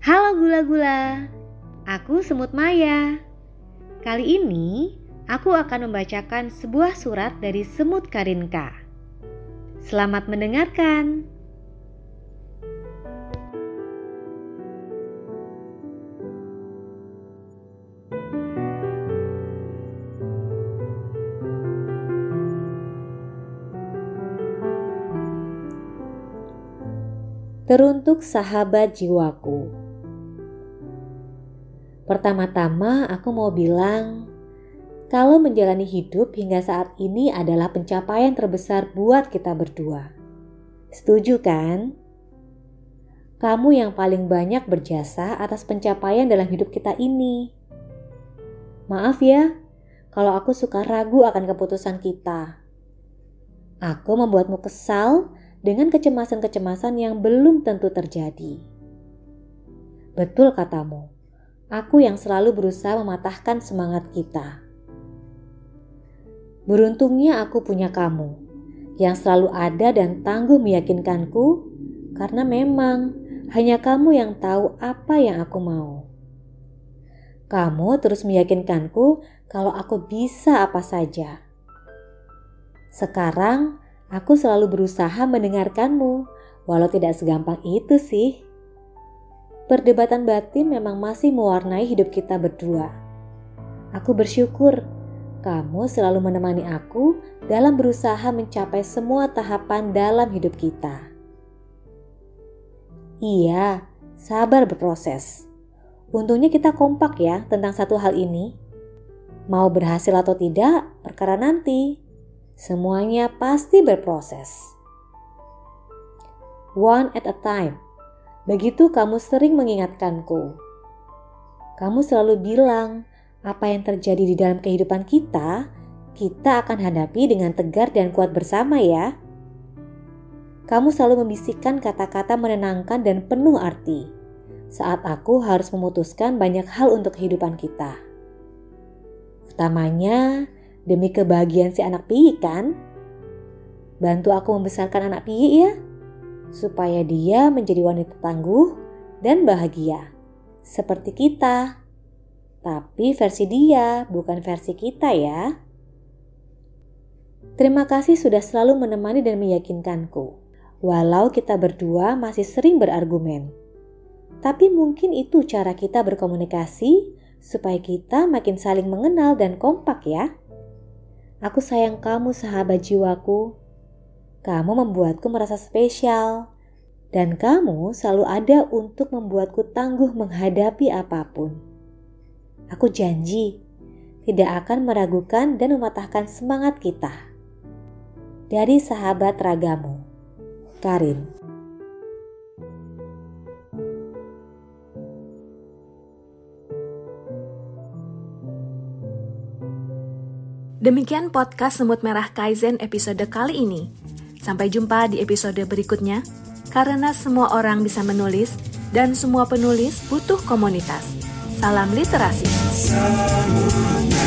Halo gula-gula, aku Semut Maya. Kali ini aku akan membacakan sebuah surat dari Semut Karinka. Selamat mendengarkan. Teruntuk sahabat jiwaku. Pertama-tama aku mau bilang, kalau menjalani hidup hingga saat ini adalah pencapaian terbesar buat kita berdua. Setuju kan? Kamu yang paling banyak berjasa atas pencapaian dalam hidup kita ini. Maaf ya, kalau aku suka ragu akan keputusan kita. Aku membuatmu kesal dengan kecemasan-kecemasan yang belum tentu terjadi. Betul katamu, aku yang selalu berusaha mematahkan semangat kita. Beruntungnya aku punya kamu yang selalu ada dan tangguh meyakinkanku karena memang hanya kamu yang tahu apa yang aku mau. Kamu terus meyakinkanku kalau aku bisa apa saja. Sekarang Aku selalu berusaha mendengarkanmu, walau tidak segampang itu sih. Perdebatan batin memang masih mewarnai hidup kita berdua. Aku bersyukur kamu selalu menemani aku dalam berusaha mencapai semua tahapan dalam hidup kita. Iya, sabar berproses. Untungnya kita kompak ya tentang satu hal ini. Mau berhasil atau tidak, perkara nanti. Semuanya pasti berproses. One at a time. Begitu kamu sering mengingatkanku. Kamu selalu bilang, apa yang terjadi di dalam kehidupan kita, kita akan hadapi dengan tegar dan kuat bersama ya. Kamu selalu membisikkan kata-kata menenangkan dan penuh arti saat aku harus memutuskan banyak hal untuk kehidupan kita. Utamanya, Demi kebahagiaan si anak piyi kan? Bantu aku membesarkan anak piyi ya, supaya dia menjadi wanita tangguh dan bahagia. Seperti kita. Tapi versi dia, bukan versi kita ya. Terima kasih sudah selalu menemani dan meyakinkanku. Walau kita berdua masih sering berargumen. Tapi mungkin itu cara kita berkomunikasi supaya kita makin saling mengenal dan kompak ya. Aku sayang kamu sahabat jiwaku. Kamu membuatku merasa spesial. Dan kamu selalu ada untuk membuatku tangguh menghadapi apa pun. Aku janji tidak akan meragukan dan mematahkan semangat kita. Dari sahabat ragamu, Karin. Demikian podcast Semut Merah Kaizen episode kali ini. Sampai jumpa di episode berikutnya, karena semua orang bisa menulis dan semua penulis butuh komunitas. Salam literasi. Semuanya